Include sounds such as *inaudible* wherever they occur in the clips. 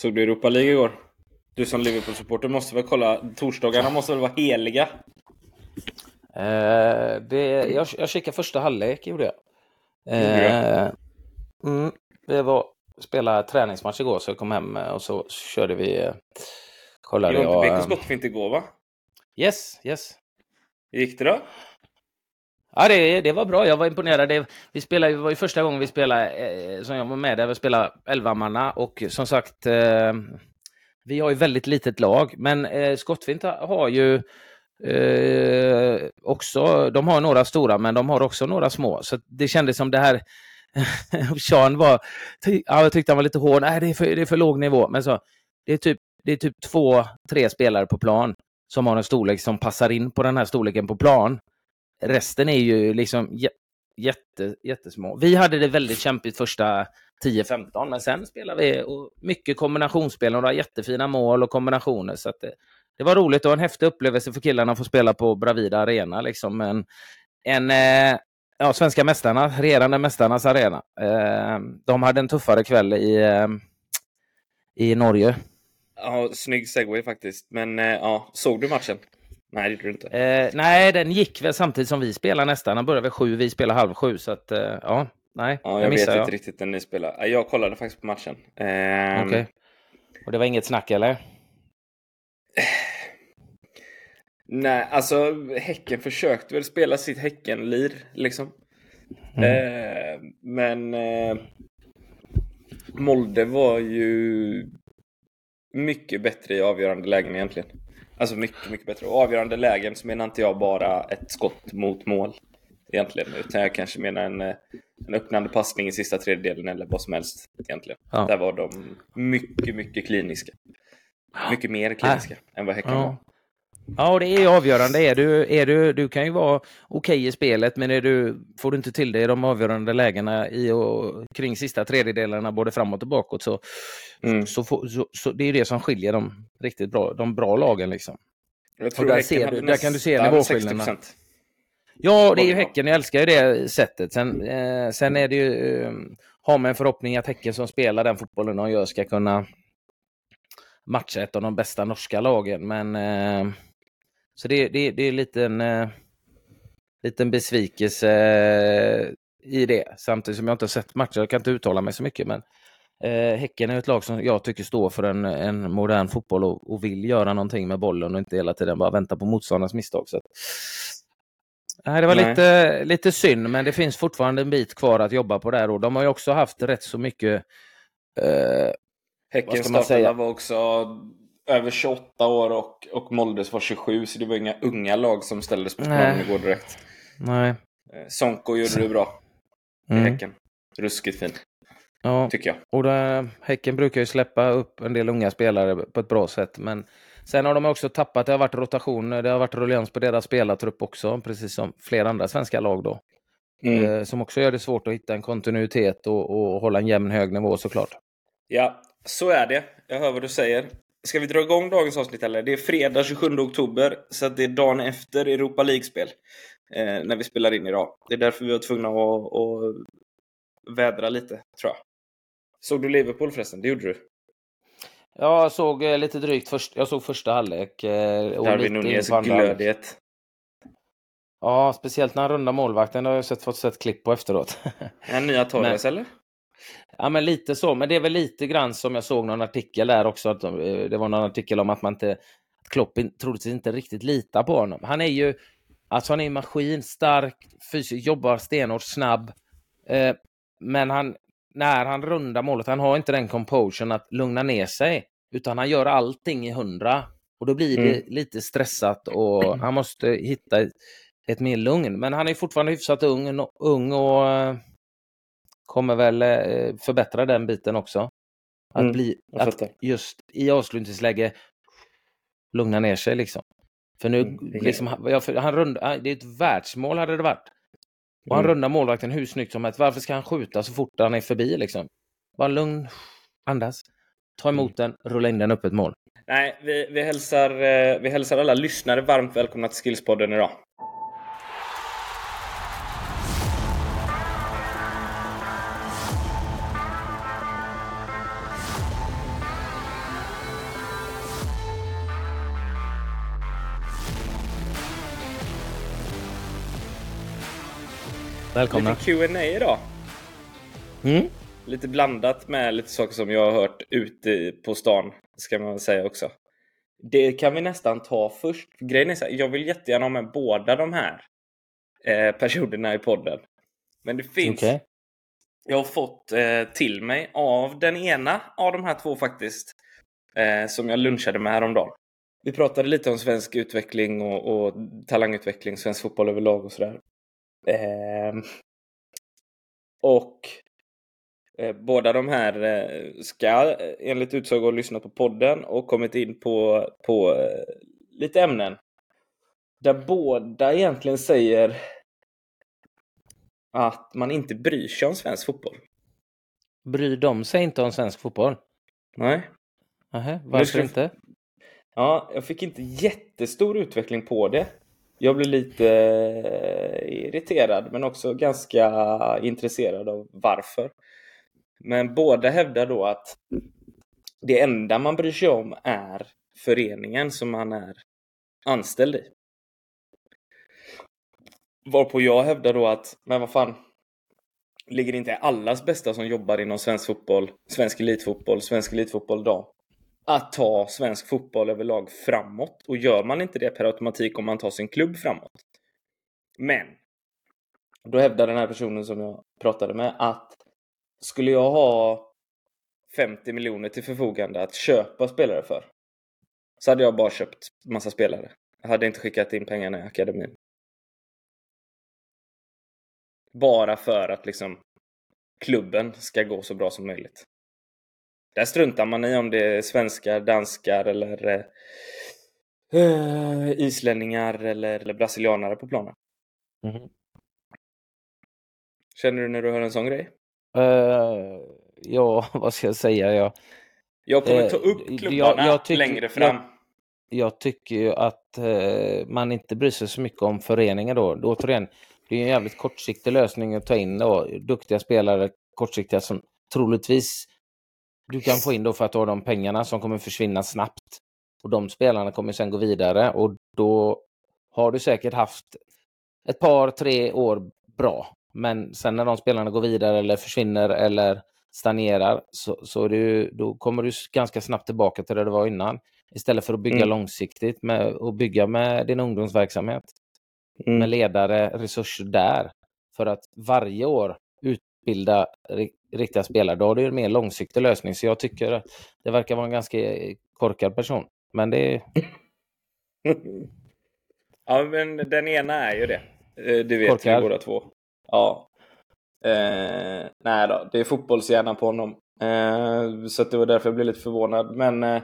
Såg du Europa League igår? Du som Liverpool-supporter måste väl kolla. Torsdagarna måste väl vara heliga? Eh, det, jag, jag kikade första halvlek, gjorde jag. Eh, mm, det var spela träningsmatch igår, så jag kom hem och så körde vi... Eh, kollade Det var inte jag... BK skottfint igår va? Yes, yes. Hur gick det då? Ja, det, det var bra. Jag var imponerad. Det, vi spelade, det var ju första gången vi spelade, eh, som jag var med där, vi spelade 11 manna och som sagt, eh, vi har ju väldigt litet lag, men eh, Skottfint har ju eh, också, de har några stora, men de har också några små, så det kändes som det här *laughs* Sean var, ty, ja, jag tyckte han var lite hård, nej det är för, det är för låg nivå, men så, det är typ, det är typ två, tre spelare på plan som har en storlek som passar in på den här storleken på plan. Resten är ju liksom jätte, jättesmå. Vi hade det väldigt kämpigt första 10-15, men sen spelade vi och mycket kombinationsspel och några jättefina mål och kombinationer. Så det, eh, det, var roligt och en häftig upplevelse för killarna att få spela på Bravida Arena. Liksom en, en ja, svenska mästarna, regerande mästarnas arena. Ehm, de hade en tuffare kväll i, eh, i Norge. Ja, snygg segway faktiskt. Men ja, såg du matchen? Nej, det gjorde du inte. Eh, nej, den gick väl samtidigt som vi spelade nästan. Den började väl sju, vi spelade halv sju. Så att, eh, ja, nej. Ja, jag vet jag. inte riktigt när ni spelade. Jag kollade faktiskt på matchen. Eh, Okej. Okay. Och det var inget snack, eller? Nej, alltså Häcken försökte väl spela sitt Häcken-lir, liksom. Mm. Eh, men eh, Molde var ju mycket bättre i avgörande lägen egentligen. Alltså mycket, mycket bättre. Och avgörande lägen så menar inte jag bara ett skott mot mål egentligen. Utan jag kanske menar en, eh, en öppnande passning i sista tredjedelen eller vad som helst egentligen. Ja. Där var de mycket, mycket kliniska. Mycket mer kliniska äh. än vad Häcken ja. var. Ja, det är avgörande. Är du, är du, du kan ju vara okej okay i spelet, men är du, får du inte till i de avgörande lägena i och kring sista tredjedelarna, både framåt och bakåt, så, mm. så, så, så, så, det är det som skiljer de riktigt bra, de bra lagen. Liksom. Jag tror och där, ser du, där kan du se nivåskillnaderna. Ja, det är ju Häcken. Jag älskar ju det sättet. Sen, eh, sen är det ju, eh, har man en förhoppning att Häcken som spelar den fotbollen de gör ska kunna matcha ett av de bästa norska lagen. Men eh, så det, det, det är en liten, eh, liten besvikelse eh, i det. Samtidigt som jag inte har sett matcher, jag kan inte uttala mig så mycket. Men eh, Häcken är ett lag som jag tycker står för en, en modern fotboll och, och, vill göra någonting med bollen och inte hela tiden bara vänta på motståndarnas misstag. Så att, Nej, det var lite, lite synd, men det finns fortfarande en bit kvar att jobba på där och de har ju också haft rätt så mycket eh, Häckens startelva var också över 28 år och, och Moldes var 27, så det var inga unga lag som ställdes på planen igår direkt. Nej. Eh, Sonko gjorde det bra i mm. Häcken. Ruskigt fint. Ja, tycker jag. Och det, Häcken brukar ju släppa upp en del unga spelare på ett bra sätt, men sen har de också tappat, det har varit rotation, det har varit ruljans på deras spelartrupp också, precis som flera andra svenska lag då. Mm. Eh, som också gör det svårt att hitta en kontinuitet och, och hålla en jämn hög nivå såklart. Ja, så är det. Jag hör vad du säger. Ska vi dra igång dagens avsnitt eller? Det är fredag 27 oktober, så det är dagen efter Europa League-spel. Eh, när vi spelar in idag. Det är därför vi var tvungna att, att vädra lite, tror jag. Såg du Liverpool förresten? Det gjorde du? Ja, jag såg eh, lite drygt först, jag såg första halvlek. Eh, Darwin Nunez glödhet. Ja, speciellt när han rundar målvakten. Det har jag sett, fått sett klipp på efteråt. *laughs* En nya Torres eller? Ja, men lite så. Men det är väl lite grann som jag såg någon artikel där också. Att eh, det var någon artikel om att man inte... Att Klopp troligtvis inte riktigt litar på honom. Han är ju... Alltså han är maskin, stark, fysiskt, jobbar stenhårt, snabb. Eh, men han, när han rundar målet, han har inte den composion att lugna ner sig. Utan han gör allting i hundra. Och då blir det mm. lite stressat och han måste hitta ett mer lugn. Men han är fortfarande hyfsat ung, ung och eh, kommer väl eh, förbättra den biten också. Att, mm, bli, att just i avslutningsläge lugna ner sig liksom. För nu, mm, liksom, han, han rund, det är ett världsmål hade det varit. Och han mm. rundar målvakten hur snyggt som helst. Varför ska han skjuta så fort han är förbi liksom? Bara lugn, andas, ta emot mm. den, rulla in den upp ett mål. Nej, vi, vi, hälsar, eh, vi hälsar alla lyssnare varmt välkomna till Skillspodden idag. Välkomna. Lite Q&A idag. Mm. Lite blandat med lite saker som jag har hört ute på stan, ska man väl säga också. Det kan vi nästan ta först. Grejen är så här, jag vill jättegärna ha med båda de här eh, personerna i podden. Men det finns... Okej. Jag har fått eh, till mig av den ena av de här två faktiskt. Eh, som jag lunchade med häromdagen. Vi pratade lite om svensk utveckling och, och talangutveckling, svensk fotboll överlag och sådär. Eh, och eh, båda de här eh, ska eh, enligt utsago ha lyssnat på podden och kommit in på, på eh, lite ämnen. Där båda egentligen säger att man inte bryr sig om svensk fotboll. Bryr de sig inte om svensk fotboll? Nej. Nähä, varför ska- inte? Ja, jag fick inte jättestor utveckling på det. Jag blev lite eh, irriterad men också ganska intresserad av varför. Men båda hävdar då att det enda man bryr sig om är föreningen som man är anställd i. Varpå jag hävdar då att, men vad fan, ligger det inte i allas bästa som jobbar inom svensk fotboll, svensk elitfotboll, svensk elitfotboll dam? Att ta svensk fotboll överlag framåt. Och gör man inte det per automatik om man tar sin klubb framåt. Men då hävdar den här personen som jag pratade med att skulle jag ha 50 miljoner till förfogande att köpa spelare för så hade jag bara köpt massa spelare. Jag hade inte skickat in pengarna i akademin. Bara för att liksom klubben ska gå så bra som möjligt. Där struntar man i om det är svenskar, danskar eller eh, eh, islänningar eller, eller brasilianare på planen. Mhm. Känner du när du hör en sån grej? Eh, ja, *laughs* vad ska jag säga? Jag, Jag kommer Eh, ta upp jag- klubbarna jag tycker- längre fram. jag tycker ju att eh, man inte bryr sig så mycket om föreningen då. då återigen, det är en jävligt kortsiktig lösning att ta in då, duktiga spelare, kortsiktiga som troligtvis du kan få in då för att du har de pengarna som kommer försvinna snabbt. Och de spelarna kommer sen gå vidare och då har du säkert haft ett par, tre år bra. Men sen när de spelarna går vidare eller försvinner eller stagnerar så, så ju, då kommer du ganska snabbt tillbaka till det det var innan. Istället för att bygga Mm. långsiktigt med, och bygga med din ungdomsverksamhet med Mm. ledare, resurser där. För att varje år utbilda ri- riktiga spelare, då har du ju en mer långsiktig lösning. Så jag tycker att det verkar vara en ganska korkad person. Men det *laughs* ja, men den ena är ju det. Eh, Det vet Korkad. vi båda två. Ja. Eh, nej då, det är fotbollshjärnan på honom. Eh, så det var därför jag blev lite förvånad. Men eh,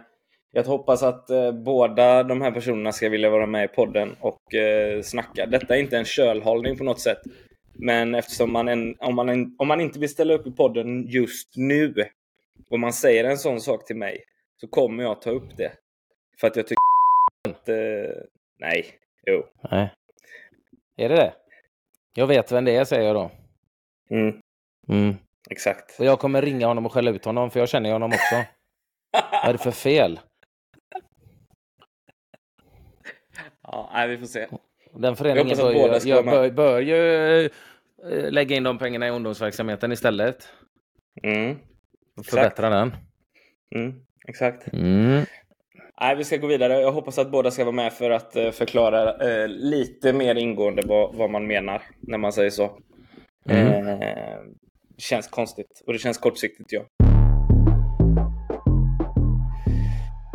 jag hoppas att eh, båda de här personerna ska vilja vara med i podden och eh, snacka. Detta är inte en kölhållning på något sätt. Men eftersom man, en, om, man en, om man inte vill ställa upp i podden just nu och man säger en sån sak till mig så kommer jag ta upp det. För att jag tycker att... Eh, nej, jo. Nej. Är det det? Jag vet vem det är, säger jag då. Mm, Mm. exakt. Och jag kommer ringa honom och skälla ut honom, för jag känner honom också. *laughs* Vad är det för fel? ja, nej, vi får se. Den föreningen bör ju, jag bör, bör ju eh, lägga in de pengarna i ungdomsverksamheten istället. Mm, Och förbättra den. mm, exakt. Mm. Nej, vi ska gå vidare. Jag hoppas att båda ska vara med för att eh, förklara eh, lite mer ingående vad, vad man menar när man säger så. Mm. Eh, känns konstigt och det känns kortsiktigt, ja.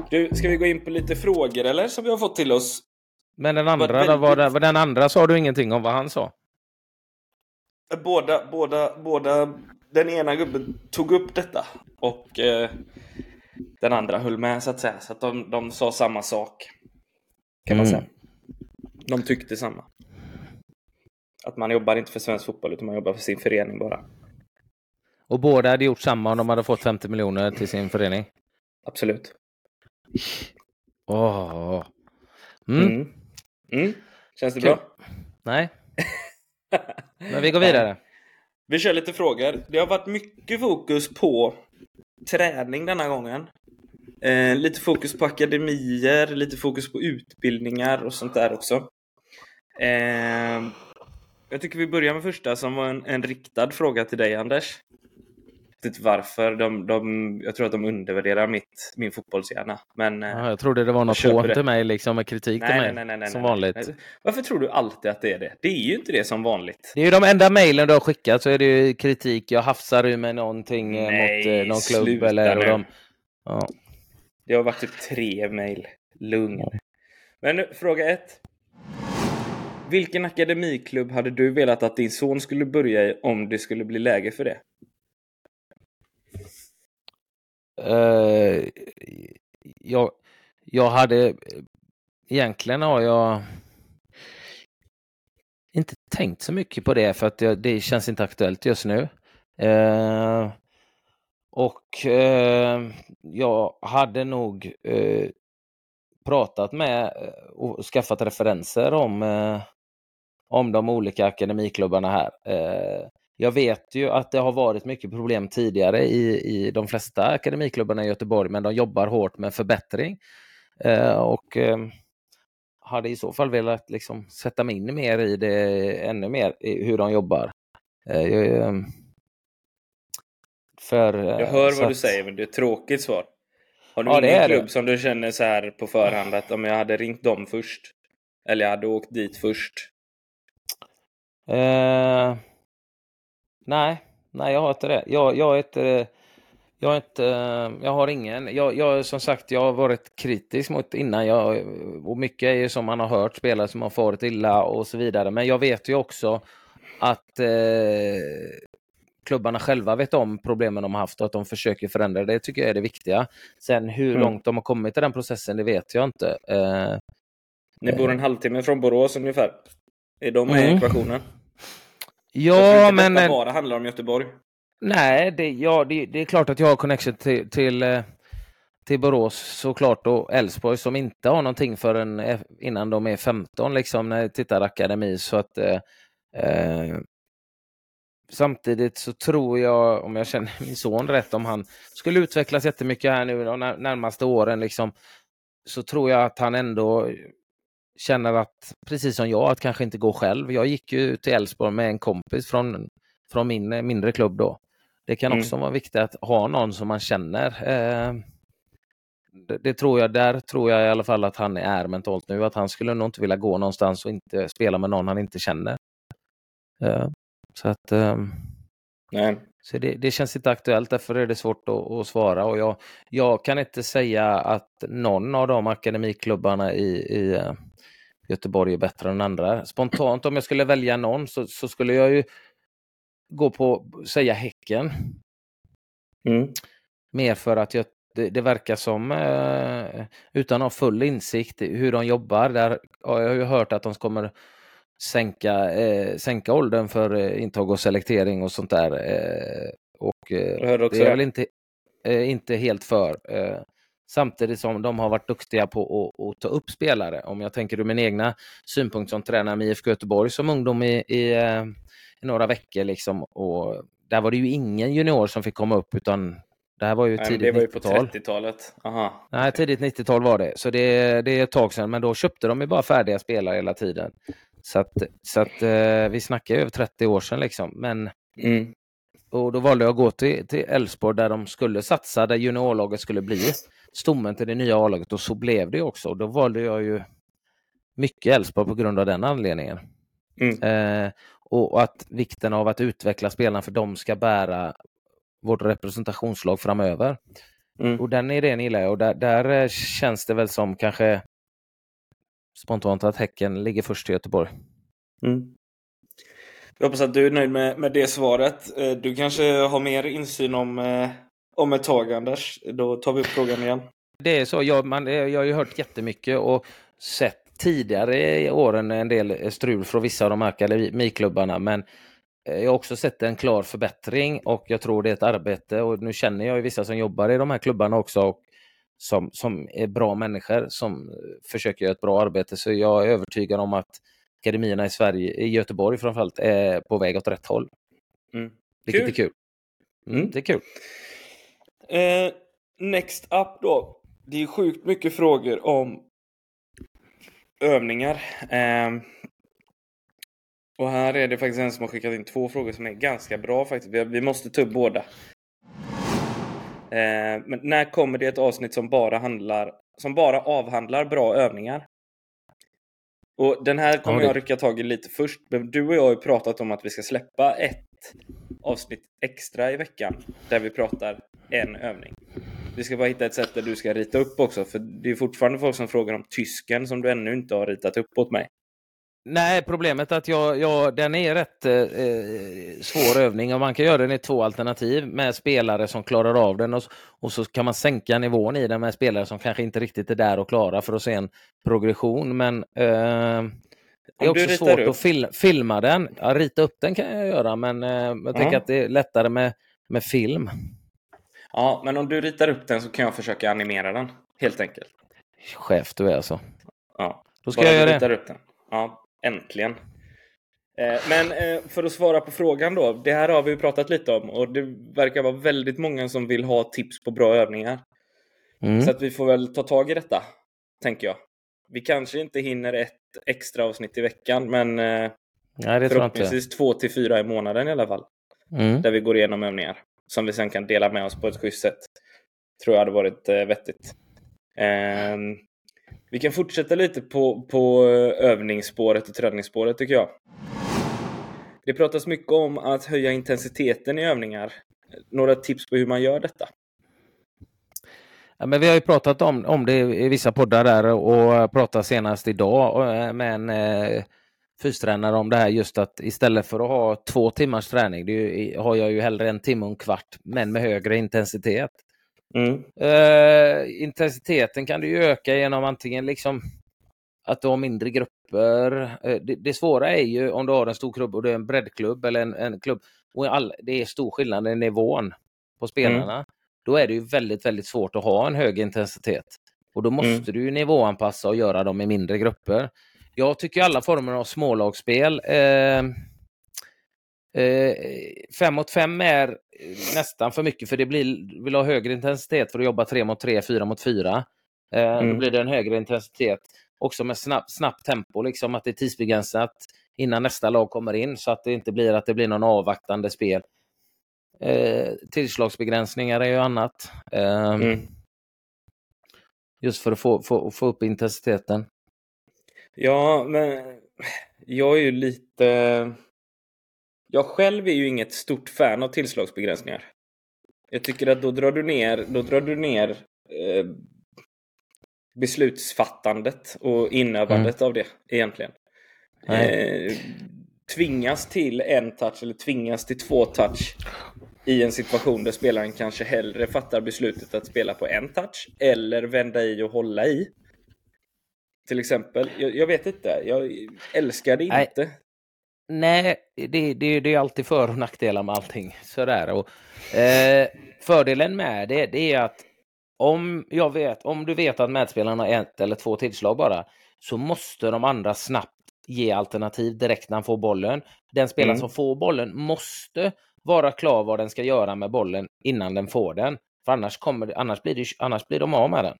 Du, ska vi gå in på lite frågor eller som vi har fått till oss? Men den andra, då, var väldigt- den, andra sa du ingenting om vad han sa? Båda, båda, båda, den ena gubben tog upp detta och eh, den andra höll med så att säga. Så att de, de sa samma sak. Kan man Mm. säga. De tyckte samma. Att man jobbar inte för svensk fotboll utan man jobbar för sin förening bara. Och båda hade gjort samma om de hade fått 50 miljoner till sin förening? Absolut. Åh. Mm. Mm. Mm. Känns det Kul. bra? Nej. Men vi går vidare. *laughs* Vi kör lite frågor. Det har varit mycket fokus på träning denna gången. Eh, lite fokus på akademier, lite fokus på utbildningar och sånt där också. Eh, Jag tycker vi börjar med första som var en, en riktad fråga till dig Anders. Vet inte varför. De, de, jag tror att de undervärderar mitt, min fotbollshjärna. Men, eh, Ja, jag trodde det var något hån till mig, liksom med kritik till mig. som vanligt. nej. Varför tror du alltid att det är det? Det är ju inte det som vanligt. Det är ju de enda mejlen du har skickat så är det ju kritik. Jag hafsar ur med någonting eh, Nej, mot eh, någon klubb eller... Nu. de, ja. Det har varit typ tre mejl. Lugn. Men nu, fråga ett. Vilken akademiklubb hade du velat att din son skulle börja i om det skulle bli läge för det? Eh, jag, jag hade... Egentligen har jag inte tänkt så mycket på det för att det, det känns inte aktuellt just nu. Eh, och eh, jag hade nog eh, pratat med eh, och skaffat referenser om, eh, om de olika akademiklubbarna här. Eh, Eh, jag vet ju att det har varit mycket problem tidigare i, i de flesta akademiklubbarna i Göteborg, men de jobbar hårt med förbättring. Eh, och eh, hade i så fall velat liksom sätta mig in mer i det, ännu mer, i hur de jobbar. Eh, jag, eh, för, eh, Jag hör vad du att- säger, men det är ett tråkigt svar. Har du Ja, ingen är det. klubb som du känner så här på förhand att om jag hade ringt dem först? Eller jag hade åkt dit först? Eh, nej, nej, jag har inte det. Jag, jag, är inte, jag, är inte, jag har ingen. Jag, jag, som sagt, jag har varit kritisk mot innan. Jag, och mycket är ju som man har hört, spelare som har farit illa och så vidare. Men jag vet ju också att eh, klubbarna själva vet om problemen de har haft och att de försöker förändra det. tycker jag är det viktiga. Sen hur Mm. långt de har kommit i den processen, det vet jag inte. Eh, Ni bor en halvtimme från Borås ungefär. Är de med i Mm. ekvationen? Ja, men... detta eh, bara handlar om Göteborg. Nej, det, ja, det, det är klart att jag har connection till, till, eh, till Borås såklart och Elfsborg som inte har någonting förrän eh, innan de är 15 liksom när jag tittar akademi. Så att, eh, samtidigt så tror jag, om jag känner min son rätt, om han skulle utvecklas jättemycket här nu de när- närmaste åren liksom, så tror jag att han ändå känner att, precis som jag, att kanske inte gå själv. Jag gick ju till Elfsborg med en kompis från, från min eh, mindre klubb då. Det kan Mm. också vara viktigt att ha någon som man känner. Eh, det, det tror jag, där tror jag i alla fall att han är mentalt nu, att han skulle nog inte vilja gå någonstans och inte spela med någon han inte känner. Eh, så att ehm, Nej. så det, det känns inte aktuellt, därför är det svårt att, att svara. Och jag, jag kan inte säga att någon av de akademiklubbarna i, i eh, Göteborg är bättre än andra. Spontant om jag skulle välja någon så, så skulle jag ju gå på, säga Häcken. Mm. Mer för att jag, det, det verkar som, eh, utan att ha full insikt i hur de jobbar, där har jag ju hört att de kommer sänka, eh, sänka åldern för eh, intag och selektering och sånt där. Eh, och, eh, Jag hörde också det är jag väl inte, eh, inte helt för. Eh, samtidigt som de har varit duktiga på att, att ta upp spelare. Om jag tänker ur min egna synpunkt som tränare med IFK Göteborg som ungdom i, i, eh, i några veckor. Liksom, och där var det ju ingen junior som fick komma upp utan det här var ju Nej, tidigt det var ju på 90-tal. 30-talet. Aha. Nej, tidigt 90-tal var det. Så det, det är ett tag sedan. Men då köpte de ju bara färdiga spelare hela tiden. Så att, så att eh, vi snackar ju över 30 år sedan liksom. Men, Mm. och då valde jag att gå till Elfsborg där de skulle satsa, där juniorlaget skulle bli stommen till det nya A-laget. Och så blev det också. Och då valde jag ju mycket Elfsborg på grund av den anledningen. Mm. Eh, och att vikten av att utveckla spelarna för de ska bära vårt representationslag framöver. Mm. Och den idén gillar jag och där, där eh, känns det väl som kanske spontant att Häcken ligger först i Göteborg. Mm. Jag hoppas att du är nöjd med, med det svaret. Eh, Du kanske har mer insyn om, eh, om ett tag, Anders. Då tar vi upp frågan igen. Det är så, jag, man, jag har ju hört jättemycket och sett tidigare i åren en del strul från vissa av de här akademiklubbarna men eh, jag har också sett en klar förbättring och jag tror det är ett arbete och nu känner jag ju vissa som jobbar i de här klubbarna också och som, som är bra människor som eh, försöker göra ett bra arbete så jag är övertygad om att akademierna i Sverige, i Göteborg framförallt, är på väg åt rätt håll. Mm. Vilket Kul. är kul. Mm, Mm. Det är kul. Eh, next up då. Det är sjukt mycket frågor om övningar. Eh, Och här är det faktiskt en som har skickat in två frågor som är ganska bra faktiskt. Vi, vi måste ta upp båda. Eh, men när kommer det ett avsnitt som bara handlar, som bara avhandlar bra övningar? Och den här kommer Ja, det- jag rycka tag i lite först. Men du och jag har ju pratat om att vi ska släppa ett avsnitt extra i veckan där vi pratar en övning. Vi ska bara hitta ett sätt där du ska rita upp också, för det är fortfarande folk som frågar om tysken som du ännu inte har ritat upp åt mig. Nej, problemet är att jag, jag, den är rätt eh, eh svår övning och man kan göra den i två alternativ med spelare som klarar av den och, och så kan man sänka nivån i den med spelare som kanske inte riktigt är där och klara för att se en progression. Men eh, det är också svårt upp- att fil, filma den. Ja, rita upp den kan jag göra, men eh, jag tänker Ja. att det är lättare med, med film. Ja, men om du ritar upp den så kan jag försöka animera den, helt enkelt. Chef du är alltså. Ja, Då ska bara jag göra det. upp den. Ja, äntligen. Eh, Men eh, för att svara på frågan då. Det här har vi ju pratat lite om och det verkar vara väldigt många som vill ha tips på bra övningar. Mm. Så att vi får väl ta tag i detta, tänker jag. Vi kanske inte hinner ett extra avsnitt i veckan, men eh, Nej, det förhoppningsvis två till fyra i månaden i alla fall. Mm. Där vi går igenom övningar som vi sen kan dela med oss på ett schysst sätt. Tror jag hade varit eh, vettigt. Ehm, vi kan fortsätta lite på, på eh, övningsspåret och träningsspåret tycker jag. Det pratas mycket om att höja intensiteten i övningar. Några tips på hur man gör detta? Ja, men vi har ju pratat om, om det i vissa poddar där och pratat senast idag eh, med en eh, fystränare om det här just att istället för att ha två timmars träning, ju, har jag ju hellre en timme och en kvart, men med högre intensitet. Mm. Eh, intensiteten kan du ju öka genom antingen liksom att du har mindre grupper. Eh, det, det svåra är ju om du har en stor klubb och det är en breddklubb eller en, en klubb och all, det är stor skillnad i nivån på spelarna. Då är det ju väldigt, väldigt svårt att ha en hög intensitet. Och då måste Mm. du nivåanpassa och göra dem i mindre grupper. Jag tycker alla former av smålagsspel eh, Eh, fem mot fem är nästan för mycket för det blir, vill ha högre intensitet för att jobba tre mot tre, fyra mot fyra. Eh, Då Mm. blir det en högre intensitet. Också med snabbt, snabbt tempo, liksom att det är tidsbegränsat innan nästa lag kommer in så att det inte blir att det blir någon avvaktande spel. Eh, tillslagsbegränsningar är ju annat. Eh, Mm. Just för att få, få, få upp intensiteten. Ja, men jag är ju lite... Jag själv är ju inget stort fan av tillslagsbegränsningar. Jag tycker att då drar du ner, då drar du ner eh, beslutsfattandet och inövandet av det egentligen. Eh, tvingas till en touch eller tvingas till två touch i en situation där spelaren kanske hellre fattar beslutet att spela på en touch eller vända i och hålla i. Till exempel. Jag, jag vet inte. Jag älskar det Nej. inte. Nej, det, det, det är alltid för och nackdelar med allting. Sådär. Och, eh, fördelen med det, det är att om, jag vet, om du vet att medspelarna har ett eller två tillslag bara, så måste de andra snabbt ge alternativ direkt när han får bollen. Den spelaren Mm. som får bollen måste vara klar vad den ska göra med bollen innan den får den. För annars, kommer, annars, blir, det, annars blir de av med den.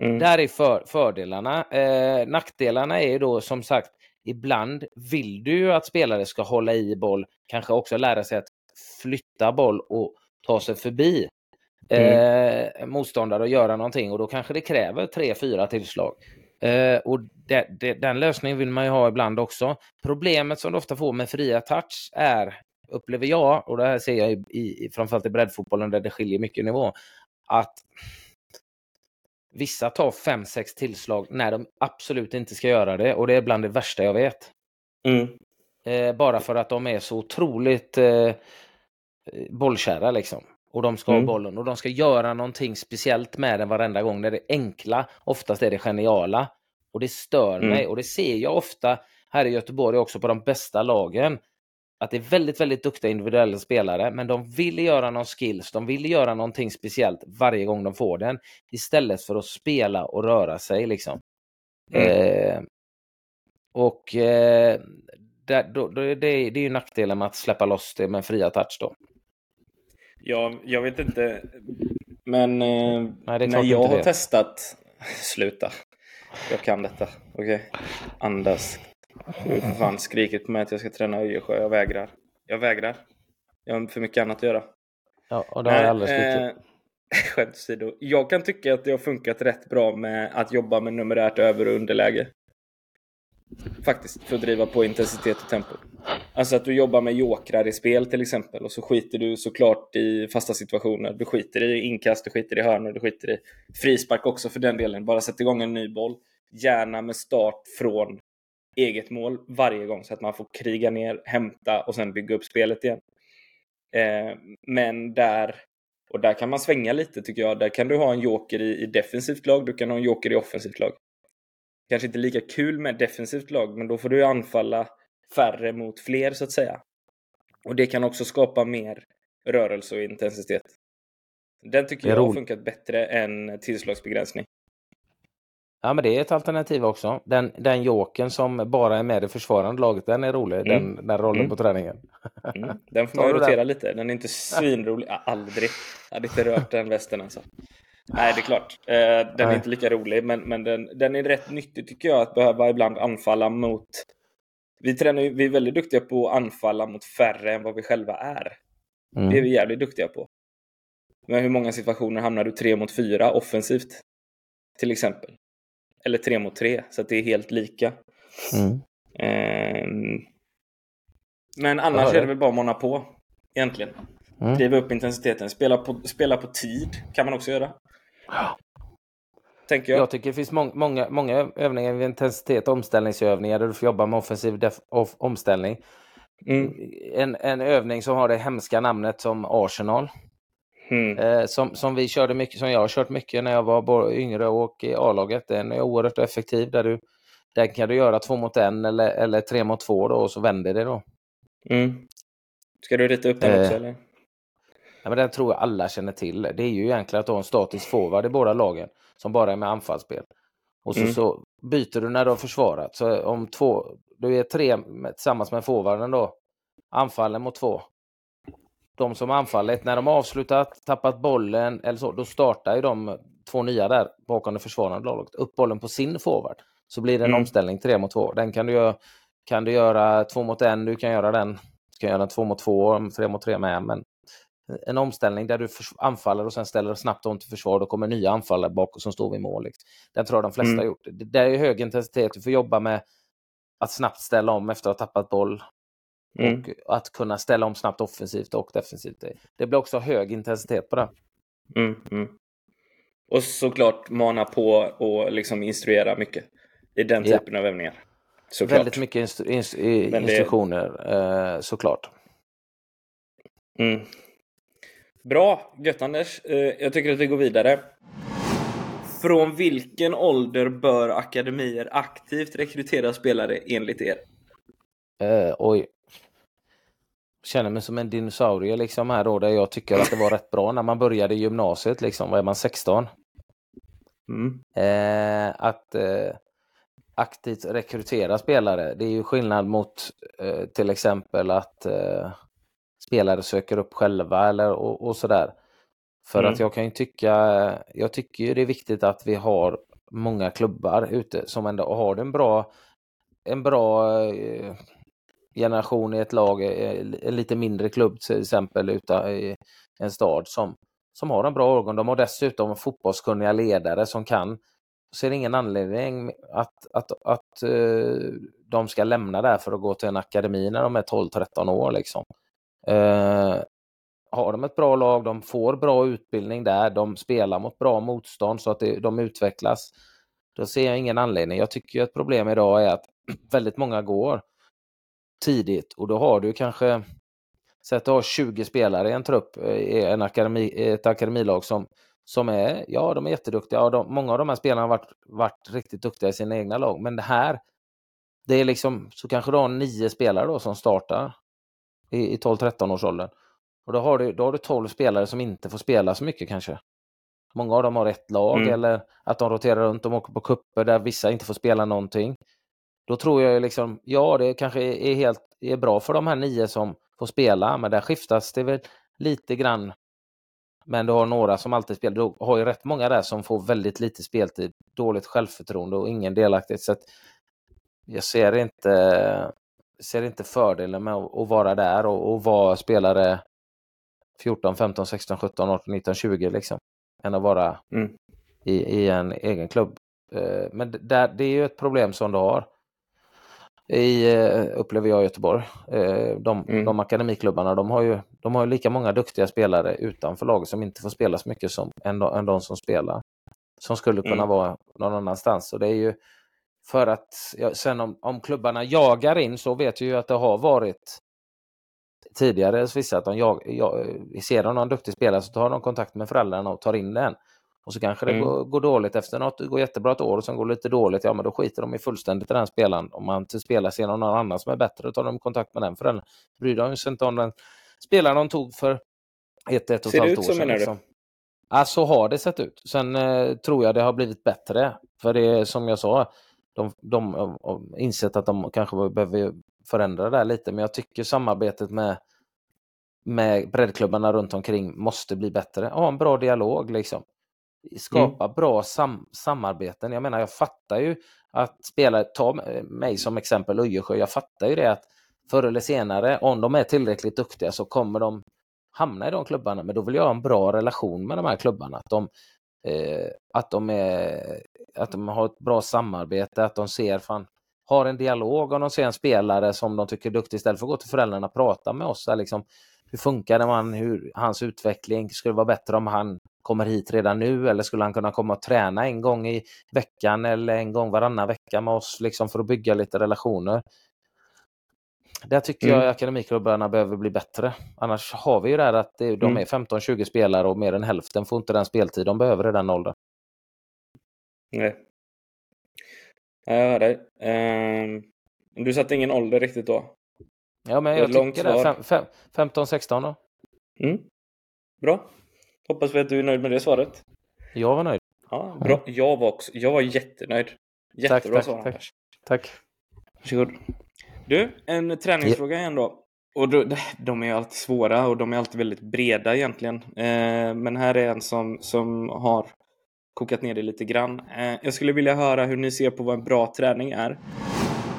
Mm. Där är för, fördelarna. Eh, nackdelarna är ju då som sagt, ibland vill du ju att spelare ska hålla i boll, kanske också lära sig att flytta boll och ta sig förbi eh, motståndare och göra någonting och då kanske det kräver tre, fyra tillslag. Eh, och det, det, den lösningen vill man ju ha ibland också. Problemet som du ofta får med fria touch är, upplever jag, och det här ser jag i, i, framförallt i breddfotbollen där det skiljer mycket i nivå, att Vissa tar fem, sex tillslag när de absolut inte ska göra det och det är bland det värsta jag vet. Mm. Eh, bara för att de är så otroligt eh, bollkära liksom. Och de ska Mm. ha bollen och de ska göra någonting speciellt med den varenda gång. Det är det enkla, oftast är det geniala. Och det stör Mm. mig och det ser jag ofta här i Göteborg också på de bästa lagen. Att det är väldigt, väldigt duktiga individuella spelare, men de vill göra någon skills, de vill göra någonting speciellt varje gång de får den, istället för att spela och röra sig. liksom. Mm. Eh, och eh, där, då, då, det, det är ju nackdelen med att släppa loss det med fria touch då. Jag, jag vet inte. Men eh, Nej, när jag har testat... Sluta. Jag kan detta. Okej. Andas. Du har fan skrikit på mig att jag ska träna Öjersjö. Jag vägrar. Jag vägrar. Jag har för mycket annat att göra. Ja, och det har jag alldeles eh, *laughs* Skämt åsido. Jag kan tycka att det har funkat rätt bra med att jobba med numerärt över och underläge. Faktiskt, för att driva på intensitet och tempo. Alltså att du jobbar med jokrar i spel till exempel och så skiter du såklart i fasta situationer. Du skiter i inkast, du skiter i hörnor, du skiter i frispark också för den delen. Bara sätt igång en ny boll. Gärna med start från eget mål varje gång så att man får kriga ner, hämta och sen bygga upp spelet igen. Eh, men där, och där kan man svänga lite tycker jag. Där kan du ha en joker i, i defensivt lag, du kan ha en joker i offensivt lag. Kanske inte lika kul med defensivt lag, men då får du anfalla färre mot fler så att säga. Och det kan också skapa mer rörelse och intensitet. Den tycker jag har funkat bättre än tillslagsbegränsning. Ja, men det är ett alternativ också. Den, den joken som bara är med i försvarande laget, den är rolig, mm. den, den rollen mm. på träningen. Mm. *laughs* Den får man rotera den? lite. Den är inte *laughs* svinrolig. Aldrig. Jag hade inte rört den västen alltså. Nej, det är klart. Eh, den är inte lika rolig, men, men den, den är rätt nyttig tycker jag att behöva ibland anfalla mot... Vi, tränar, vi är väldigt duktiga på att anfalla mot färre än vad vi själva är. Mm. Det är vi jävligt duktiga på. Men hur många situationer hamnar du tre mot fyra offensivt? Till exempel. Eller tre mot tre, så att det är helt lika. Mm. Eh, men annars är det väl bara att mana på, egentligen. Mm. Driva upp intensiteten. Spela på, spela på tid kan man också göra. Tänker jag. jag tycker det finns må många, många övningar med intensitet, omställningsövningar där du får jobba med offensiv omställning. Mm. En, en övning som har det hemska namnet som Arsenal. Mm. Eh, som, som vi körde mycket, som jag har kört mycket när jag var yngre och i A-laget. Den är oerhört effektiv. Där du, den kan du göra två mot en eller, eller tre mot två då, och så vänder det då. Mm. Ska du rita upp den också? Eh, eller? Ja, men den tror jag alla känner till. Det är ju egentligen att har en statisk forward i båda lagen som bara är med anfallsspel. Och så, mm. så byter du när du har försvarat. Så om två, du är tre tillsammans med forwarden då, anfaller mot två. De som anfallit, när de har avslutat, tappat bollen eller så, då startar ju de två nya där bakom det försvarande laget upp bollen på sin forward. Så blir det en mm. omställning tre mot två. Den kan du, göra, kan du göra två mot en, du kan göra den, du kan göra den två mot två, tre mot tre med, men en omställning där du anfaller och sen ställer snabbt om till försvar. Då kommer nya anfallare bakom som står vid mål. Liksom. Den tror jag de flesta mm. har gjort. Det, det är hög intensitet. Du får jobba med att snabbt ställa om efter att ha tappat boll. Mm. Och att kunna ställa om snabbt offensivt och defensivt. Det blir också hög intensitet på det. Mm, mm. Och såklart mana på och liksom instruera mycket i den typen av övningar. Såklart. Väldigt mycket instru instru instruktioner, det... eh, såklart. Mm. Bra, gött Anders. Eh, jag tycker att vi går vidare. Från vilken ålder bör akademier aktivt rekrytera spelare enligt er? Uh, oj. Känner mig som en dinosaurie liksom här då, där jag tycker att det var rätt bra när man började i gymnasiet liksom. Vad är man, 16? Mm. Uh, att uh, aktivt rekrytera spelare, det är ju skillnad mot till exempel att spelare söker upp själva eller och, och sådär. För mm. att jag kan ju tycka, jag tycker ju det är viktigt att vi har många klubbar ute som ändå har en bra, en bra eh, generation i ett lag, en lite mindre klubb till exempel ute eh, i en stad som, som har en bra årgång. De har dessutom fotbollskunniga ledare som kan. Ser ingen anledning att, att, att uh, de ska lämna där för att gå till en akademi när de är 12-13 år. Liksom. Eh, har de ett bra lag, de får bra utbildning där, de spelar mot bra motstånd så att det, de utvecklas. Då ser jag ingen anledning. Jag tycker att problemet idag är att *clears throat* väldigt många går tidigt och då har du kanske så att du har 20 spelare i en trupp eh, i en akademi, ett akademilag som, som är, ja de är jätteduktiga och de, många av de här spelarna har varit, varit riktigt duktiga i sina egna lag. Men det här, det är liksom, så kanske du har nio spelare då som startar i, i 12-13 års åldern. Och då har, du, då har du 12 spelare som inte får spela så mycket kanske. Många av dem har ett lag mm. eller att de roterar runt, de åker på kupper där vissa inte får spela någonting. Då tror jag liksom, ja det kanske är, helt är bra för de här nio som får spela, men där skiftas det väl lite grann. Men du har några som alltid spelar, du har ju rätt många där som får väldigt lite speltid, dåligt självförtroende och ingen delaktighet. Så jag ser inte, ser inte fördelen med att, vara där och, och vara spelare 14, 15, 16, 17, 18, 19, 20 liksom. Än att vara Mm. i, i en egen klubb. Eh, Men där, det är ju ett problem som du har. I, eh, upplever jag i Göteborg. Eh, De, Mm. de akademiklubbarna de har, ju, de har ju lika många duktiga spelare utanför laget som inte får spela så mycket som, än, de, än de som spelar. Som skulle kunna Mm. vara någon annanstans. Och det är ju för att sen om, om klubbarna jagar in så vet vi ju att det har varit tidigare så vissa att de jag, jag, ser de någon duktig spelare så tar de kontakt med föräldrarna och tar in den. Och så kanske det Mm. går, går dåligt efter något, det går jättebra ett år och sen går det lite dåligt, ja men då skiter de i fullständigt i den spelaren. Om man till spelar ser någon annan som är bättre, då tar de kontakt med den föräldern. Bryr de sig inte om den spelaren de tog för ett, ett och Ser ett det halvt ut år så, sedan. menar du? Liksom. Ja, så har det sett ut. Sen eh, tror jag det har blivit bättre. För det är som jag sa, de, de har insett att de kanske behöver förändra det här lite, men jag tycker samarbetet med, med breddklubbarna runt omkring måste bli bättre. Ha en bra dialog liksom. Mm. Skapa bra sam samarbeten. Jag menar, jag fattar ju att spelare, ta eh, mig som exempel Öjersjö, jag fattar ju det att förr eller senare, om de är tillräckligt duktiga så kommer de hamna i de klubbarna. Men då vill jag ha en bra relation med de här klubbarna. Att de, eh, att de, är, att de har ett bra samarbete, att de ser fan, har en dialog om de ser en spelare som de tycker är duktig istället för att gå till föräldrarna och prata med oss. Liksom, hur funkar det man, hur, hans utveckling? Skulle det vara bättre om han kommer hit redan nu eller skulle han kunna komma och träna en gång i veckan eller en gång varannan vecka med oss liksom för att bygga lite relationer? Där tycker Mm. jag akademiklubbarna behöver bli bättre. Annars har vi ju det här att det, de Mm. är 15-20 spelare och mer än hälften får inte den speltid de behöver i den åldern. Nej. Ja, Jag hör dig. Ehm, du satte ingen ålder riktigt då? Ja, men jag tycker det. svar. Fem- fem- 15-16 då? Mm. Bra. Hoppas vi att du är nöjd med det svaret. Jag var nöjd. Ja, bra. Jag var också. Jag var jättenöjd. Jättebra tack, svar, tack. Anders. Tack. Varsågod. Du, en träningsfråga igen då. Och då, de är alltid svåra och de är alltid väldigt breda egentligen. Eh, men här är en som, som har kokat ner det lite grann. Eh, jag skulle vilja höra hur ni ser på vad en bra träning är.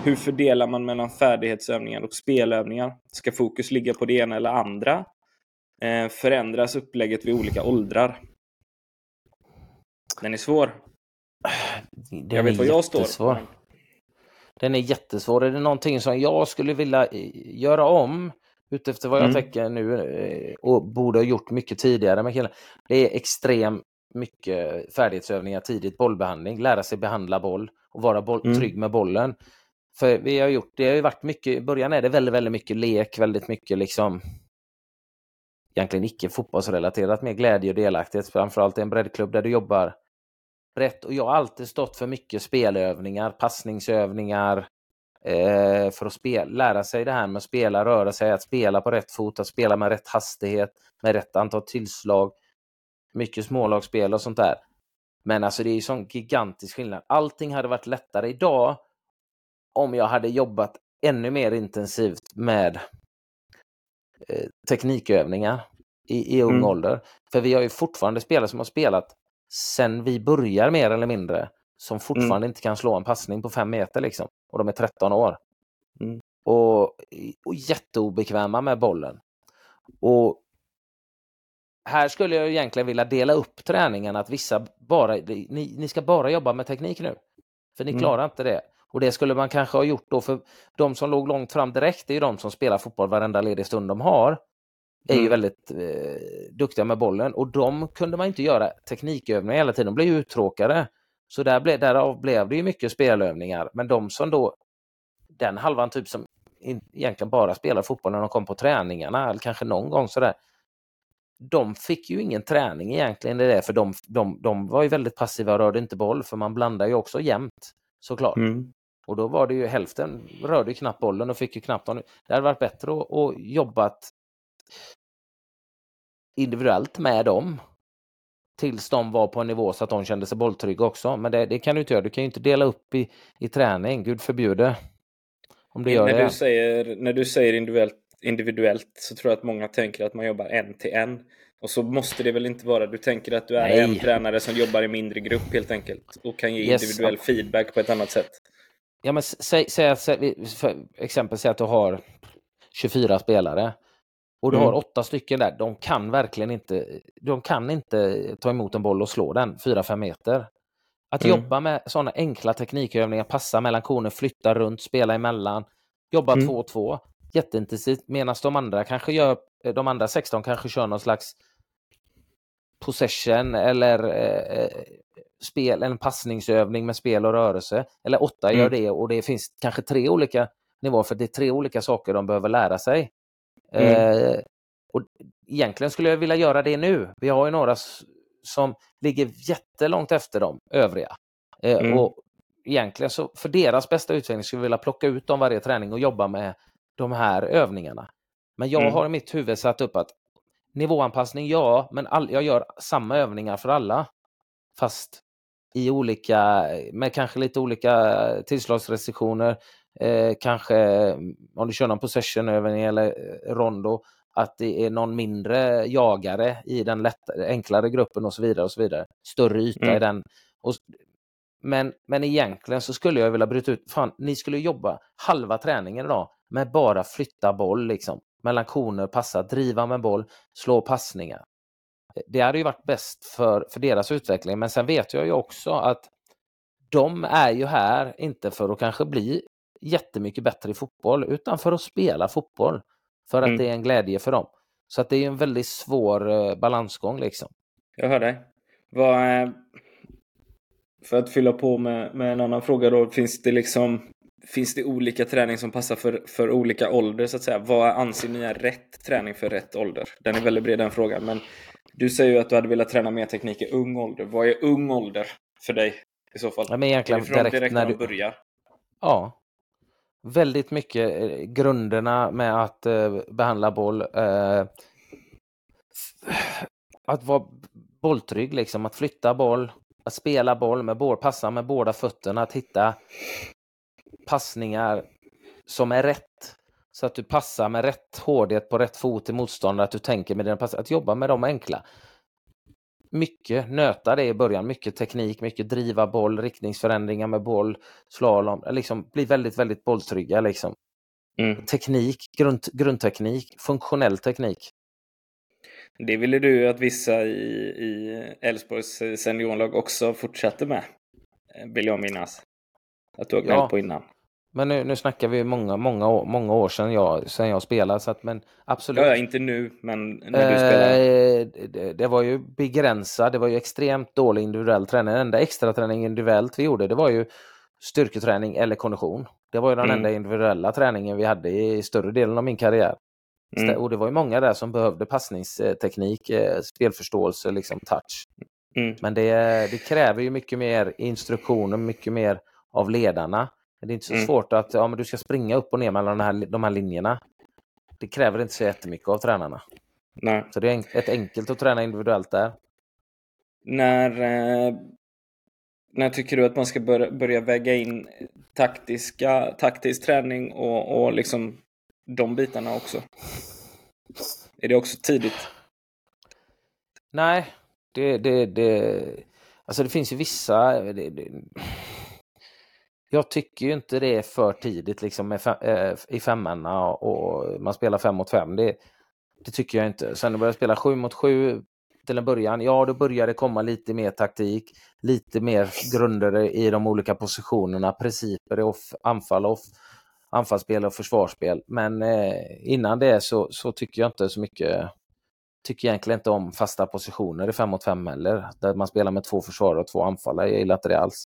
Hur fördelar man mellan färdighetsövningar och spelövningar? Ska fokus ligga på det ena eller andra? Eh, förändras upplägget vid olika åldrar? Den är svår. Den jag vet var jag står. Den är jättesvår. Är det någonting som jag skulle vilja eh, göra om utefter vad jag Mm. tänker nu eh, och borde ha gjort mycket tidigare med killen. Det är extremt mycket färdighetsövningar tidigt, bollbehandling, lära sig behandla boll och vara boll, Mm. trygg med bollen. För vi har gjort, det har ju varit mycket, i början är det väldigt, väldigt mycket lek, väldigt mycket liksom egentligen icke fotbollsrelaterat med glädje och delaktighet. Framförallt i en breddklubb där du jobbar brett. Och jag har alltid stått för mycket spelövningar, passningsövningar, eh, för att spela, lära sig det här med att spela, röra sig, att spela på rätt fot, att spela med rätt hastighet, med rätt antal tillslag, mycket smålagsspel och sånt där. Men alltså det är ju sån gigantisk skillnad. Allting hade varit lättare idag om jag hade jobbat ännu mer intensivt med eh, teknikövningar i, i ung Mm. ålder. För vi har ju fortfarande spelare som har spelat sen vi börjar mer eller mindre, som fortfarande inte kan slå en passning på fem meter liksom. Och de är 13 år. Mm. Och, och jätteobekväma med bollen. Och här skulle jag egentligen vilja dela upp träningen att vissa bara, ni, ni ska bara jobba med teknik nu. För ni Mm. klarar inte det. Och det skulle man kanske ha gjort då för de som låg långt fram direkt, är ju de som spelar fotboll varenda ledig stund de har. Är ju Mm. väldigt eh, duktiga med bollen och de kunde man inte göra teknikövningar hela tiden, de blev ju uttråkade. Så där ble, därav blev det ju mycket spelövningar. Men de som då, den halvan typ som in, egentligen bara spelar fotboll när de kom på träningarna, eller kanske någon gång sådär. De fick ju ingen träning egentligen i det, för de, de, de var ju väldigt passiva och rörde inte boll, för man blandar ju också jämt såklart. Mm. Och då var det ju hälften rörde knappt bollen och fick ju knappt någon. Det hade varit bättre att, att jobbat individuellt med dem. Tills de var på en nivå så att de kände sig bolltrygga också. Men det, det kan du inte göra. Du kan ju inte dela upp i, i träning. Gud förbjude. Om du gör när, det. du säger, när du säger individuellt, individuellt så tror jag att många tänker att man jobbar en till en. Och så måste det väl inte vara. Du tänker att du är Nej. en tränare som jobbar i mindre grupp helt enkelt. Och kan ge Yes. individuell feedback på ett annat sätt. Ja, men säg, säg, säg, för exempel säg att du har 24 spelare och du Mm. har åtta stycken där. De kan verkligen inte, de kan inte ta emot en boll och slå den 4-5 meter. Att Mm. jobba med sådana enkla teknikövningar, passa mellan koner, flytta runt, spela emellan, jobba Mm. 2-2, jätteintensivt, medan de andra kanske gör, de andra 16 kanske kör någon slags possession eller eh, eh, spel, en passningsövning med spel och rörelse. Eller åtta gör Mm. det och det finns kanske tre olika nivåer för det är tre olika saker de behöver lära sig. Mm. Eh, och egentligen skulle jag vilja göra det nu. Vi har ju några som ligger jättelångt efter de övriga. Eh, Mm. Och egentligen så för deras bästa utveckling skulle jag vilja plocka ut dem varje träning och jobba med de här övningarna. Men jag Mm. har i mitt huvud satt upp att nivåanpassning, ja, men all, jag gör samma övningar för alla. Fast i olika, med kanske lite olika tillslagsrestriktioner. Eh, kanske om du kör någon possession-övning eller eh, rondo, att det är någon mindre jagare i den lätt, enklare gruppen och så vidare. och så vidare. Större yta Mm. i den. Och, men, men egentligen så skulle jag vilja bryta ut, fan, ni skulle jobba halva träningen idag med bara flytta boll liksom. Mellan koner, passa, driva med boll, slå passningar. Det hade ju varit bäst för, för deras utveckling, men sen vet jag ju också att de är ju här inte för att kanske bli jättemycket bättre i fotboll, utan för att spela fotboll. För att Mm. det är en glädje för dem. Så att det är en väldigt svår eh, balansgång liksom. Jag hör dig. Vad, eh, för att fylla på med, med en annan fråga då. Finns det liksom Finns det olika träning som passar för, för olika ålder så att säga? Vad anser ni är rätt träning för rätt ålder? Den är väldigt bred den frågan. Men du säger ju att du hade velat träna mer teknik i ung ålder. Vad är ung ålder för dig i så fall? Ja, men egentligen direkt, direkt när när du... börjar? Ja. Väldigt mycket eh, grunderna med att eh, behandla boll. Eh, att vara bolltrygg, liksom, att flytta boll, att spela boll med boll, passa med båda fötterna, att hitta passningar som är rätt. Så att du passar med rätt hårdhet på rätt fot till motståndare, att du tänker med dina pass. Att jobba med de enkla. Mycket nöta det i början, mycket teknik, mycket driva boll, riktningsförändringar med boll, slalom, liksom bli väldigt, väldigt bolltrygga liksom. Mm. Teknik, grund, grundteknik, funktionell teknik. Det ville du att vissa i i Elfsborgs seniorlag också fortsatte med. eh, Vill jag minnas. Att du har gnällt Ja. på innan. Men nu, nu snackar vi många, många, många år sedan jag, sedan jag spelade, så att, men absolut. Ja, inte nu, men när du spelar. Eh, det, det var ju begränsat, det var ju extremt dålig individuell träning. Den enda extra träning individuellt vi gjorde, det var ju styrketräning eller kondition. Det var ju den Mm. enda individuella träningen vi hade i större delen av min karriär. Mm. Och det var ju många där som behövde passningsteknik, eh, spelförståelse, liksom touch. Mm. Men det, det kräver ju mycket mer instruktioner, mycket mer av ledarna. Det är inte så Mm. svårt att ja, men du ska springa upp och ner mellan de här, de här linjerna. Det kräver inte så jättemycket av tränarna. Nej. Så det är ett enkelt att träna individuellt där. När, eh, när tycker du att man ska börja, börja väga in taktiska, taktisk träning och, och liksom de bitarna också? Är det också tidigt? Nej, det, det, det, alltså det finns ju vissa... Det, det, jag tycker ju inte det är för tidigt liksom med fem, äh, eh, i femmorna och man spelar fem mot fem. Det, det tycker jag inte. Sen när jag började spela sju mot sju till en början, ja då började det komma lite mer taktik, lite mer grunder i de olika positionerna, principer i off, anfall, off, anfallsspel och försvarsspel. Men eh, innan det så, så tycker jag inte så mycket tycker egentligen inte om fasta positioner i fem mot fem heller. Där man spelar med två försvarare och två anfallare. Jag gillar inte det alls.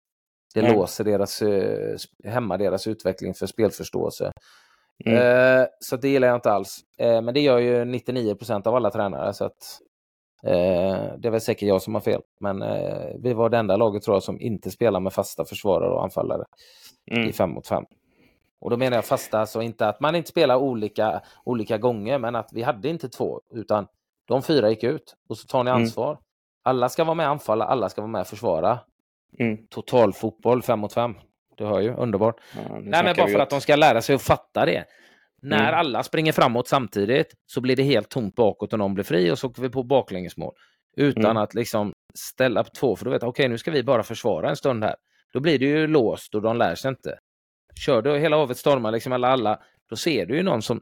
Det Nej. låser deras, eh, hämmar deras utveckling för spelförståelse. Mm. Eh, så det gillar jag inte alls. Eh, men det gör ju 99% av alla tränare. Så att, eh, det är väl säkert jag som har fel. Men eh, vi var det enda laget tror jag som inte spelar med fasta försvarare och anfallare Mm. i 5 mot 5. Och då menar jag fasta, alltså inte att man inte spelar olika, olika gånger, men att vi hade inte två, utan de fyra gick ut och så tar ni Mm. ansvar. Alla ska vara med och anfalla, alla ska vara med och försvara. Mm. Total fotboll 5 mot 5. Du hör ju, underbart. Ja, Nej, men bara för att de ska lära sig att fatta det. När Mm. alla springer framåt samtidigt så blir det helt tomt bakåt och någon blir fri och så åker vi på baklängesmål. Utan Mm. att liksom ställa upp två, för då vet okej nu ska vi bara försvara en stund här. Då blir det ju låst och de lär sig inte. kör du hela havet stormar, liksom alla, alla, då ser du ju någon som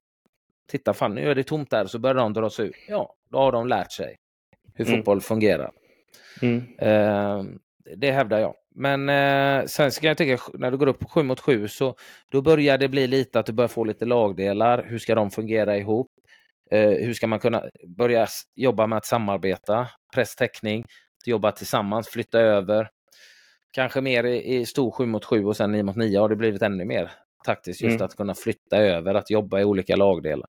tittar, fan nu är det tomt där, så börjar de dra sig ur. Ja, då har de lärt sig hur Mm. fotboll fungerar. Mm. Eh, det hävdar jag. Men eh, sen ska jag tänka, när du går upp 7 mot 7 så då börjar det bli lite att du börjar få lite lagdelar. Hur ska de fungera ihop? Eh, hur ska man kunna börja jobba med att samarbeta? Presstäckning, att jobba tillsammans, flytta över. Kanske mer i, i stor 7 mot 7 och sen 9 mot 9 har det blivit ännu mer taktiskt just Mm. att kunna flytta över, att jobba i olika lagdelar.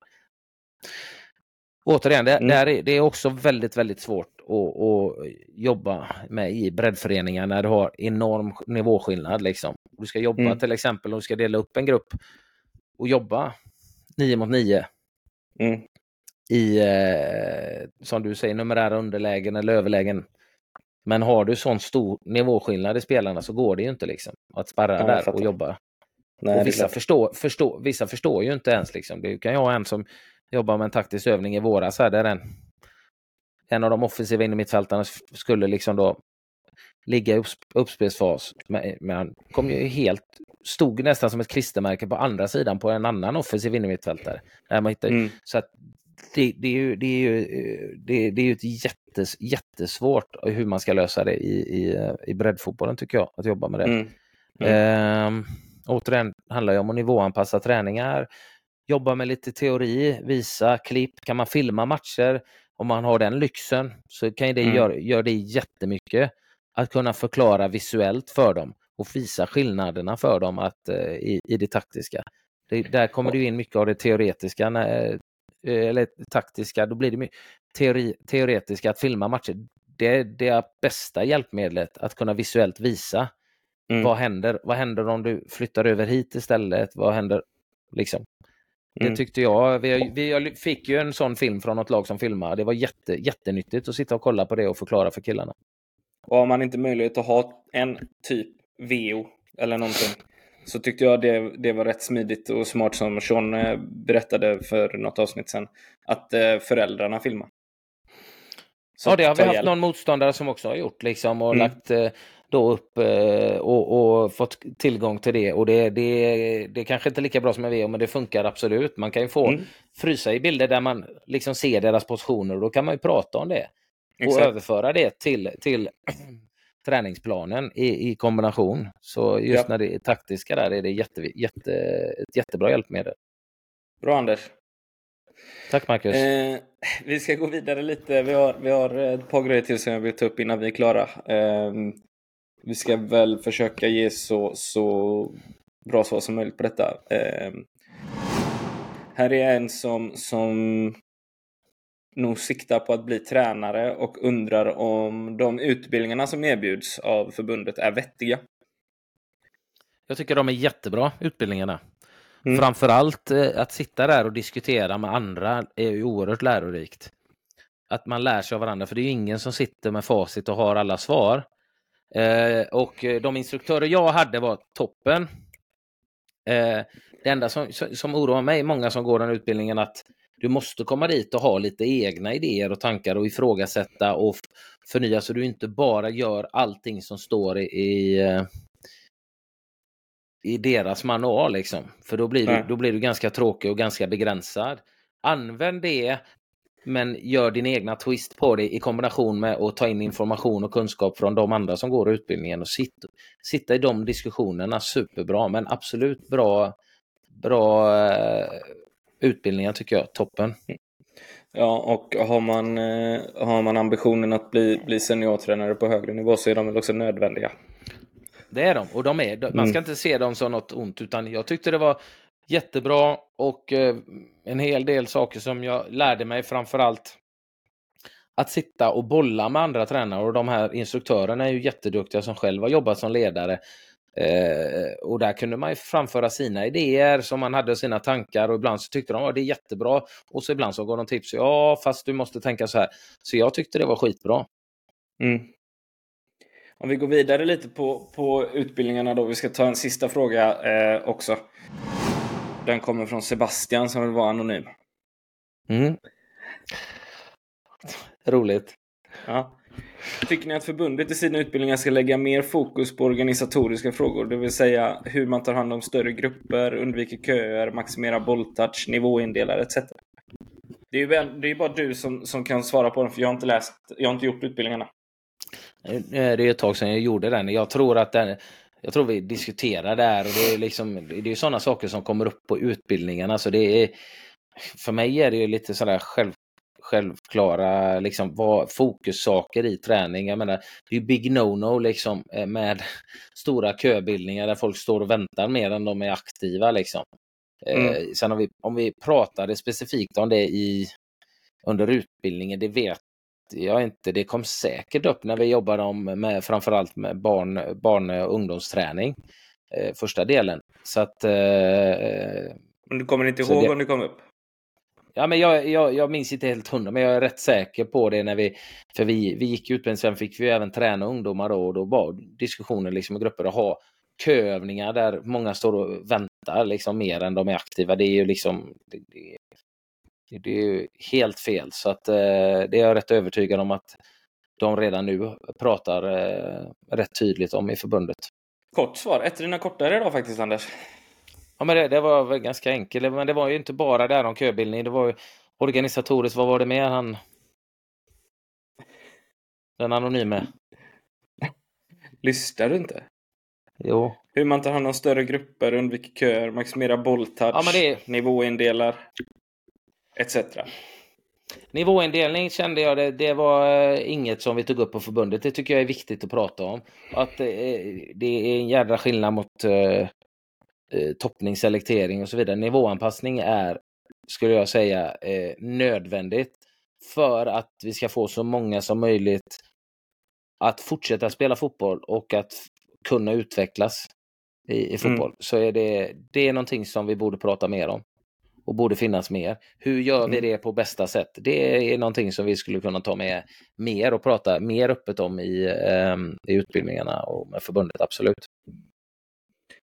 Återigen, det, Mm. det, är, det är också väldigt, väldigt svårt att, att jobba med i breddföreningar när du har enorm nivåskillnad. Liksom. Du ska jobba Mm. till exempel, om du ska dela upp en grupp och jobba 9 mot 9 Mm. i, eh, som du säger, numerära underlägen eller överlägen. Men har du sån stor nivåskillnad i spelarna så går det ju inte liksom att sparra Ja, där och jobba. Nej, och vissa förstår, förstår, vissa förstår ju inte ens. Liksom. Du kan ju ha en som jobbar med en taktisk övning i våras. Här, där en, en av de offensiva innermittfältarna skulle liksom då ligga i upps- uppspelsfas. Men, men han kom ju helt, stod nästan som ett klistermärke på andra sidan på en annan offensiv innermittfältare. Där man hittar, Mm. Så att det, det, är ju, det, är ju, det, det är ju ett jättes, jättesvårt hur man ska lösa det i, i, i breddfotbollen tycker jag, att jobba med det. Mm. Ehm, återigen handlar det om att nivåanpassa träningar, jobba med lite teori, visa klipp. Kan man filma matcher, om man har den lyxen, så kan det Mm. göra gör det jättemycket. Att kunna förklara visuellt för dem och visa skillnaderna för dem att, eh, i, i det taktiska. Det, där kommer det in mycket av det teoretiska, när, eh, eller taktiska, då blir det mycket teori, teoretiska att filma matcher. Det är det bästa hjälpmedlet, att kunna visuellt visa Mm. vad händer? Vad händer om du flyttar över hit istället? Vad händer? Liksom. Det Mm. tyckte jag. Vi, vi fick ju en sån film från något lag som filmade. Det var jätte, jättenyttigt att sitta och kolla på det och förklara för killarna. Och har man inte möjlighet att ha en typ VO eller någonting så tyckte jag det, det var rätt smidigt och smart som Sean eh, berättade för något avsnitt sedan. Att eh, föräldrarna filmar. Så ja, det har vi haft hjälp. någon motståndare som också har gjort liksom och Mm. lagt eh, då upp eh, och, och fått tillgång till det. Och det, det, det kanske inte är lika bra som en VO, men det funkar absolut. Man kan ju få Mm. frysa i bilder där man liksom ser deras positioner och då kan man ju prata om det. och Exakt. överföra det till, till *clears throat* träningsplanen i, i kombination. Så just Ja. när det är taktiska där är det jätte, jätte, ett jättebra hjälpmedel. Bra Anders. Tack Marcus. Eh, vi ska gå vidare lite. Vi har, vi har ett par grejer till som jag vill ta upp innan vi är klara. Eh, vi ska väl försöka ge så, så bra svar som möjligt på detta. Eh, här är en som, som nog siktar på att bli tränare och undrar om de utbildningarna som erbjuds av förbundet är vettiga. Jag tycker de är jättebra, utbildningarna. Mm. Framförallt eh, att sitta där och diskutera med andra är ju oerhört lärorikt. Att man lär sig av varandra, för det är ju ingen som sitter med facit och har alla svar. Eh, och eh, de instruktörer jag hade var toppen. Eh, det enda som, som oroar mig, många som går den utbildningen, att du måste komma dit och ha lite egna idéer och tankar och ifrågasätta och förnya så du inte bara gör allting som står i, i, eh, i deras manual. Liksom. För då blir, du, då blir du ganska tråkig och ganska begränsad. Använd det, men gör din egna twist på det i kombination med att ta in information och kunskap från de andra som går utbildningen och sitt, sitta i de diskussionerna. Superbra, men absolut bra, bra eh, utbildningar tycker jag. Toppen. Ja, och har man, eh, har man ambitionen att bli, bli seniortränare på högre nivå så är de väl också nödvändiga. Det är de. Och de är, man ska Mm. inte se dem som något ont, utan jag tyckte det var jättebra och eh, en hel del saker som jag lärde mig framförallt att sitta och bolla med andra tränare och de här instruktörerna är ju jätteduktiga som själva jobbat som ledare. Eh, och där kunde man ju framföra sina idéer som man hade sina tankar och ibland så tyckte de att det är jättebra och så ibland så gav de tips. Ja, fast du måste tänka så här. Så jag tyckte det var skitbra. Mm. Om vi går vidare lite på, på utbildningarna då. Vi ska ta en sista fråga eh, också. Den kommer från Sebastian som vill vara anonym. Mm. Roligt. Ja. Tycker ni att förbundet i sina utbildningar ska lägga mer fokus på organisatoriska frågor, det vill säga hur man tar hand om större grupper, undviker köer, maximerar bolltouch, nivåindelar etc? Det är ju väl, det är bara du som, som kan svara på den, för jag har inte läst, jag har inte gjort utbildningarna. Det är ett tag sedan jag gjorde den. Jag tror att den, jag tror vi diskuterar där och det är liksom, det är sådana saker som kommer upp på utbildningarna. Så det är, för mig är det ju lite sådär själv, självklara liksom, vad, fokussaker i träning. Jag menar, det är ju big no-no liksom eh, med *laughs* stora köbildningar där folk står och väntar mer än de är aktiva. Liksom. Eh, mm. Eh, sen om vi, om vi pratade specifikt om det i, under utbildningen, det vet jag inte. Det kom säkert upp när vi jobbade om med framförallt med barn, barn och ungdomsträning. Eh, första delen. Så att... Eh, men du kommer inte ihåg det, om det kom upp? Ja, men jag, jag, jag minns inte helt hundra, men jag är rätt säker på det när vi... För vi, vi gick ut, men sen fick vi även träna ungdomar då och då var diskussioner liksom i grupper att ha köövningar där många står och väntar liksom mer än de är aktiva. Det är ju liksom... Det, det, det är ju helt fel. Så att eh, det är jag rätt övertygad om att de redan nu pratar eh, rätt tydligt om i förbundet. Kort svar. Ett av dina kortare idag faktiskt, Anders. Ja, men det, det, var väl ganska enkelt. Men det var ju inte bara där om köbildning. Det var ju organisatoriskt. Vad var det mer han... Den anonyme. Lyssnar du inte? Jo. Hur man tar hand om större grupper, undviker köer, maximerar bolltouch, ja, det... nivåindelar etc. Nivåindelning kände jag det, det var eh, inget som vi tog upp på förbundet. Det tycker jag är viktigt att prata om. Att det är en jädra skillnad mot uh, toppning, selektering och så vidare. Nivåanpassning är, skulle jag säga, uh, nödvändigt för att vi ska få så många som möjligt att fortsätta spela fotboll och att kunna utvecklas i, i fotboll. Mm. Så är det, det är någonting som vi borde prata mer om och borde finnas mer. Hur gör vi mm. det på bästa sätt? Det är någonting som vi skulle kunna ta med mer och prata mer öppet om i, eh, i utbildningarna och med förbundet, absolut.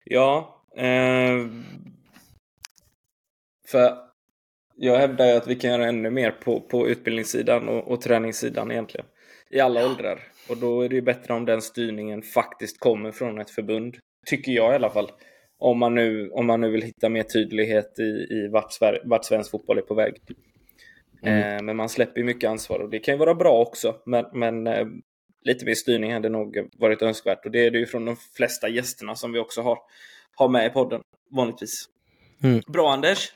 Ja, eh, för jag hävdar ju att vi kan göra ännu mer på, på utbildningssidan och, och träningssidan egentligen. I alla åldrar. Och då är det ju bättre om den styrningen faktiskt kommer från ett förbund. Tycker jag i alla fall. Om man nu, om man nu vill hitta mer tydlighet i, i vart, Sver vart svensk fotboll är på väg. Mm. Eh, men man släpper mycket ansvar och det kan ju vara bra också. Men, men eh, lite mer styrning hade nog varit önskvärt. Och det är det ju från de flesta gästerna som vi också har, har med i podden, vanligtvis. Mm. Bra Anders!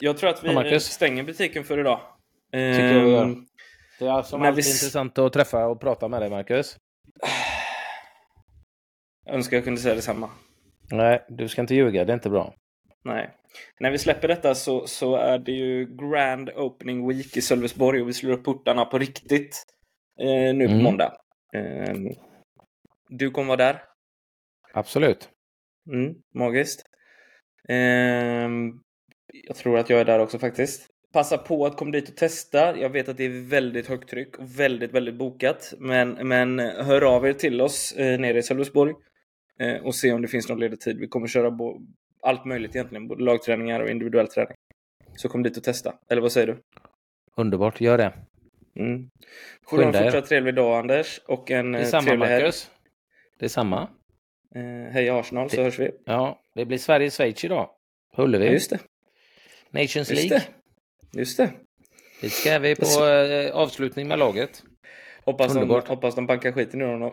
Jag tror att vi ja, stänger butiken för idag. Tycker jag vi gör. Ehm, det är som alltid vi... intressant att träffa och prata med dig, Marcus. *sighs* Jag önskar jag kunde säga detsamma. Nej, du ska inte ljuga. Det är inte bra. Nej. När vi släpper detta så, så är det ju Grand Opening Week i Sölvesborg och vi slår upp portarna på riktigt eh, nu på mm. måndag. Eh, du kommer vara där? Absolut. Mm, magiskt. Eh, jag tror att jag är där också faktiskt. Passa på att komma dit och testa. Jag vet att det är väldigt högt tryck och väldigt, väldigt bokat. Men, men hör av er till oss eh, nere i Sölvesborg eh, och se om det finns någon ledig tid. Vi kommer köra allt möjligt egentligen, både lagträningar och individuell träning. Så kom dit och testa. Eller vad säger du? Underbart, gör det. Mm. Får du en fortsatt trevlig dag Anders och en det är samma, trevlig Marcus. helg. Det är samma. Eh, hej Arsenal, det, så hörs vi. Ja, det blir Sverige-Schweiz idag. Ullevi. Ja, just det. Nations just League. Det. Just det. Det ska vi på eh, avslutning med laget. Hoppas de, hoppas de bankar skiten ur honom.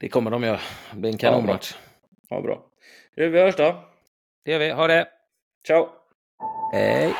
Det kommer de göra. Det blir en kanonmatch. Ja, bra. Ja, bra. vi hörs då. Det gör vi. Ha det! Ciao! Hej!